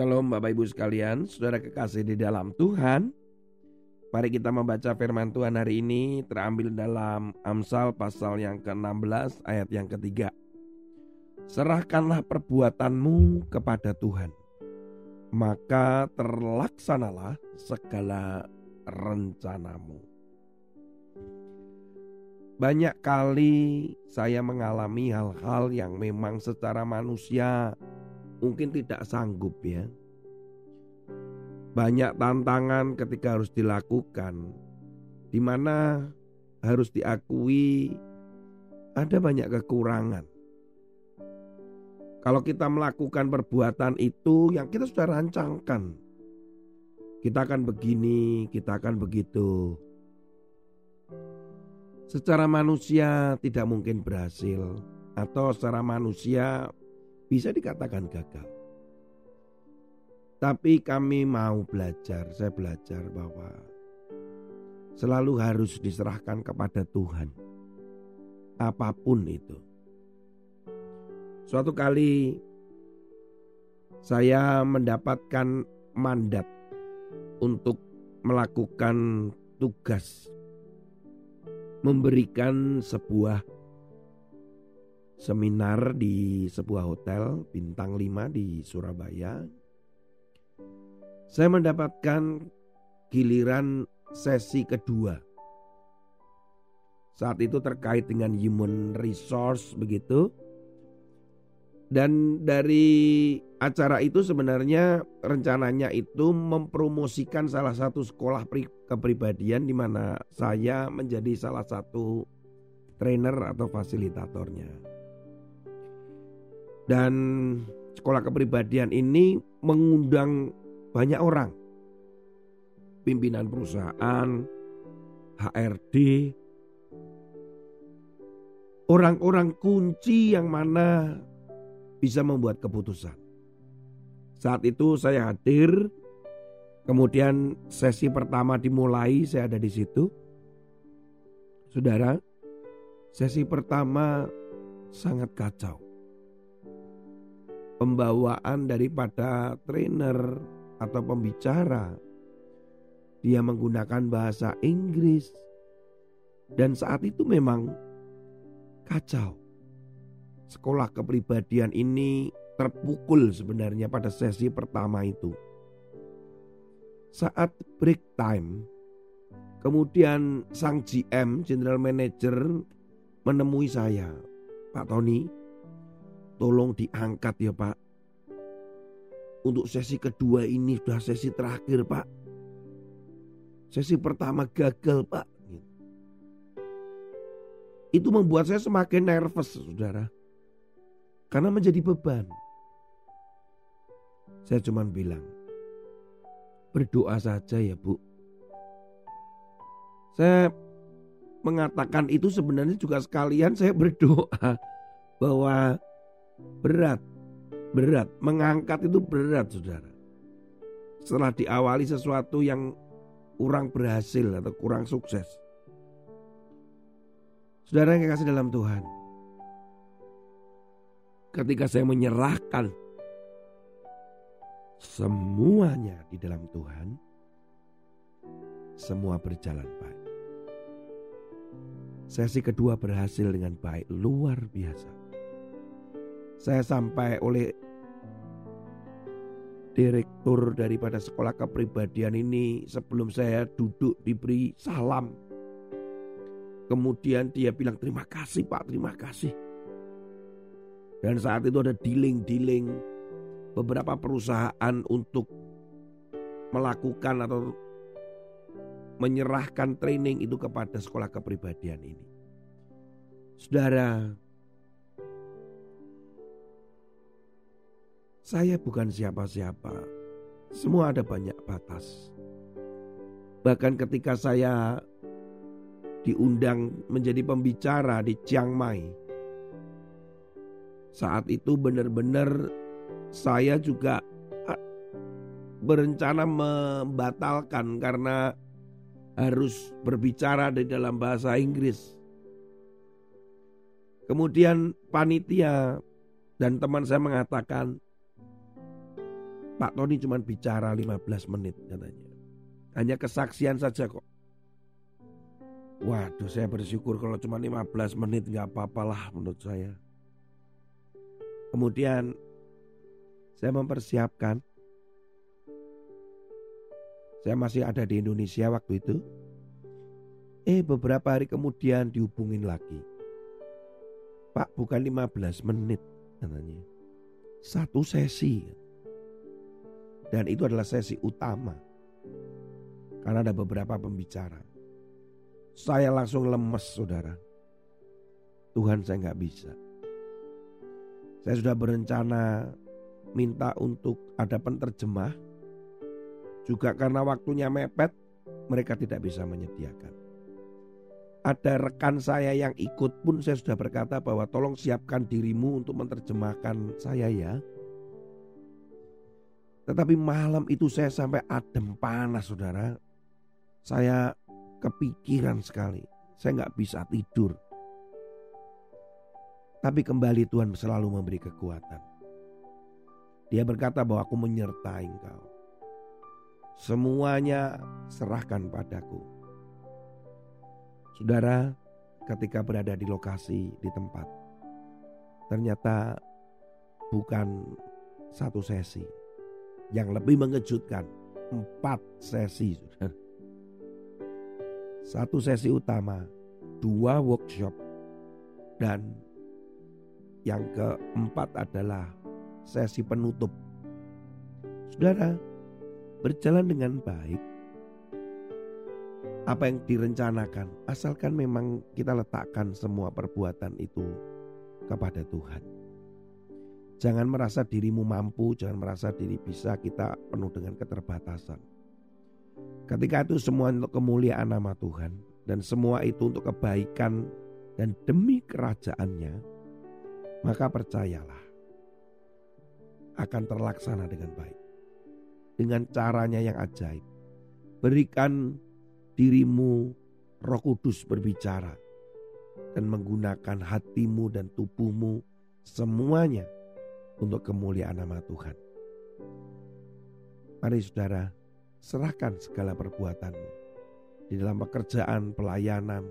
Shalom Bapak Ibu sekalian, saudara kekasih di dalam Tuhan. Mari kita membaca firman Tuhan hari ini terambil dalam Amsal pasal yang ke-16 ayat yang ketiga. Serahkanlah perbuatanmu kepada Tuhan, maka terlaksanalah segala rencanamu. Banyak kali saya mengalami hal-hal yang memang secara manusia mungkin tidak sanggup ya. Banyak tantangan ketika harus dilakukan, di mana harus diakui ada banyak kekurangan. Kalau kita melakukan perbuatan itu yang kita sudah rancangkan, kita akan begini, kita akan begitu. Secara manusia tidak mungkin berhasil, atau secara manusia bisa dikatakan gagal. Tapi kami mau belajar, saya belajar bahwa selalu harus diserahkan kepada Tuhan. Apa pun itu. Suatu kali saya mendapatkan mandat untuk melakukan tugas memberikan sebuah seminar di sebuah hotel bintang 5 di Surabaya. Saya mendapatkan giliran sesi kedua. Saat itu terkait dengan human resource begitu. Dan dari acara itu sebenarnya rencananya itu mempromosikan salah satu sekolah kepribadian di mana saya menjadi salah satu trainer atau fasilitatornya. Dan sekolah kepribadian ini mengundang banyak orang. Pimpinan perusahaan, HRD, orang-orang kunci yang mana bisa membuat keputusan. Saat itu saya hadir, kemudian sesi pertama dimulai, saya ada di situ. Saudara, sesi pertama sangat kacau pembawaan daripada trainer atau pembicara. Dia menggunakan bahasa Inggris. Dan saat itu memang kacau. Sekolah kepribadian ini terpukul sebenarnya pada sesi pertama itu. Saat break time, kemudian sang GM, General Manager menemui saya. Pak Tony, Tolong diangkat ya Pak. Untuk sesi kedua ini sudah sesi terakhir Pak. Sesi pertama gagal Pak. Itu membuat saya semakin nervous saudara. Karena menjadi beban. Saya cuma bilang, berdoa saja ya Bu. Saya mengatakan itu sebenarnya juga sekalian saya berdoa bahwa Berat, berat. Mengangkat itu berat saudara. Setelah diawali sesuatu yang kurang berhasil atau kurang sukses. Saudara yang kasih dalam Tuhan. Ketika saya menyerahkan semuanya di dalam Tuhan, semua berjalan baik. Sesi kedua berhasil dengan baik, luar biasa saya sampai oleh direktur daripada sekolah kepribadian ini sebelum saya duduk diberi salam. Kemudian dia bilang terima kasih Pak, terima kasih. Dan saat itu ada dealing-dealing beberapa perusahaan untuk melakukan atau menyerahkan training itu kepada sekolah kepribadian ini. Saudara, Saya bukan siapa-siapa. Semua ada banyak batas. Bahkan ketika saya diundang menjadi pembicara di Chiang Mai. Saat itu benar-benar saya juga ah, berencana membatalkan karena harus berbicara di dalam bahasa Inggris. Kemudian panitia dan teman saya mengatakan, Pak Tony cuma bicara 15 menit katanya. Hanya kesaksian saja kok. Waduh saya bersyukur kalau cuma 15 menit nggak apa-apalah menurut saya. Kemudian saya mempersiapkan. Saya masih ada di Indonesia waktu itu. Eh beberapa hari kemudian dihubungin lagi. Pak bukan 15 menit katanya. Satu sesi. Dan itu adalah sesi utama. Karena ada beberapa pembicara. Saya langsung lemes saudara. Tuhan saya nggak bisa. Saya sudah berencana minta untuk ada penterjemah. Juga karena waktunya mepet, mereka tidak bisa menyediakan. Ada rekan saya yang ikut pun saya sudah berkata bahwa tolong siapkan dirimu untuk menerjemahkan saya ya. Tetapi malam itu saya sampai adem panas saudara. Saya kepikiran sekali. Saya nggak bisa tidur. Tapi kembali Tuhan selalu memberi kekuatan. Dia berkata bahwa aku menyertai engkau. Semuanya serahkan padaku. Saudara, ketika berada di lokasi, di tempat, ternyata bukan satu sesi. Yang lebih mengejutkan, empat sesi. Satu sesi utama, dua workshop, dan yang keempat adalah sesi penutup. Saudara, berjalan dengan baik. Apa yang direncanakan, asalkan memang kita letakkan semua perbuatan itu kepada Tuhan. Jangan merasa dirimu mampu, jangan merasa diri bisa, kita penuh dengan keterbatasan. Ketika itu semua untuk kemuliaan nama Tuhan dan semua itu untuk kebaikan dan demi kerajaannya, maka percayalah akan terlaksana dengan baik. Dengan caranya yang ajaib. Berikan dirimu roh kudus berbicara dan menggunakan hatimu dan tubuhmu semuanya untuk kemuliaan nama Tuhan. Mari saudara, serahkan segala perbuatanmu di dalam pekerjaan, pelayanan,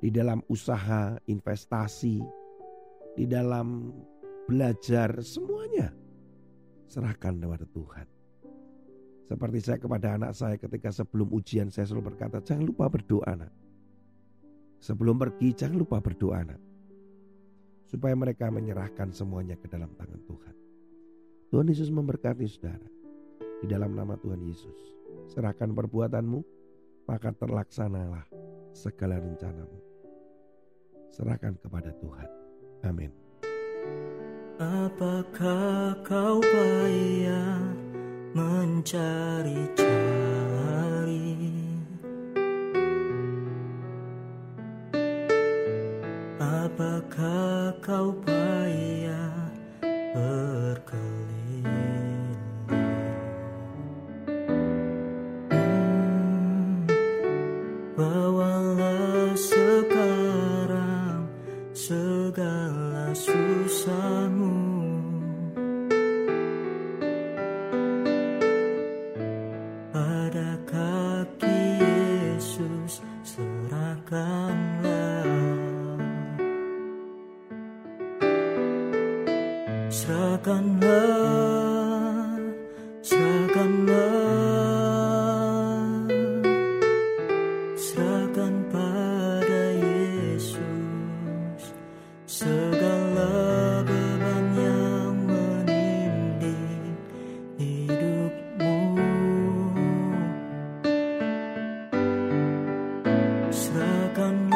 di dalam usaha, investasi, di dalam belajar, semuanya serahkan kepada Tuhan. Seperti saya kepada anak saya ketika sebelum ujian saya selalu berkata, jangan lupa berdoa nak. Sebelum pergi jangan lupa berdoa nak. Supaya mereka menyerahkan semuanya ke dalam tangan Tuhan. Tuhan Yesus memberkati saudara. Di dalam nama Tuhan Yesus. Serahkan perbuatanmu, maka terlaksanalah segala rencanamu. Serahkan kepada Tuhan. Amin. Apakah kau payah mencari-cari Apakah kau payah Serahkanlah, serahkanlah Serahkan pada Yesus Segala beban yang meninding hidupmu. Serahkanlah,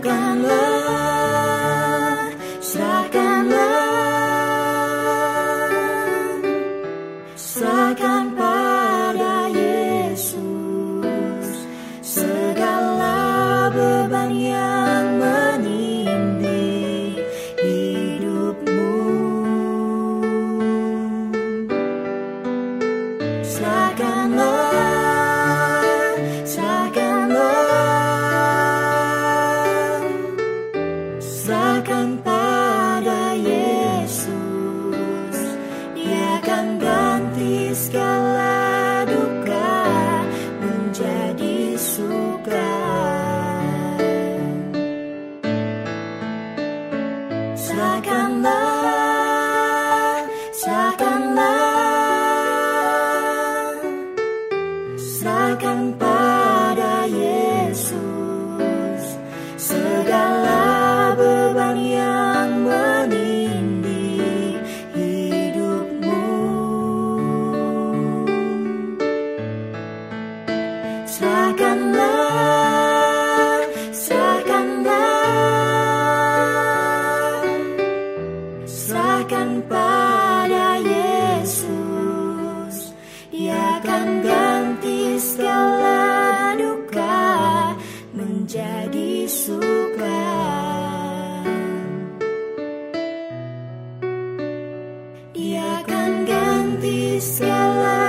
gonna love. Serahkanlah, serahkanlah Serahkan pada Yesus segala beban yang menindih hidupmu. Serahkanlah, segala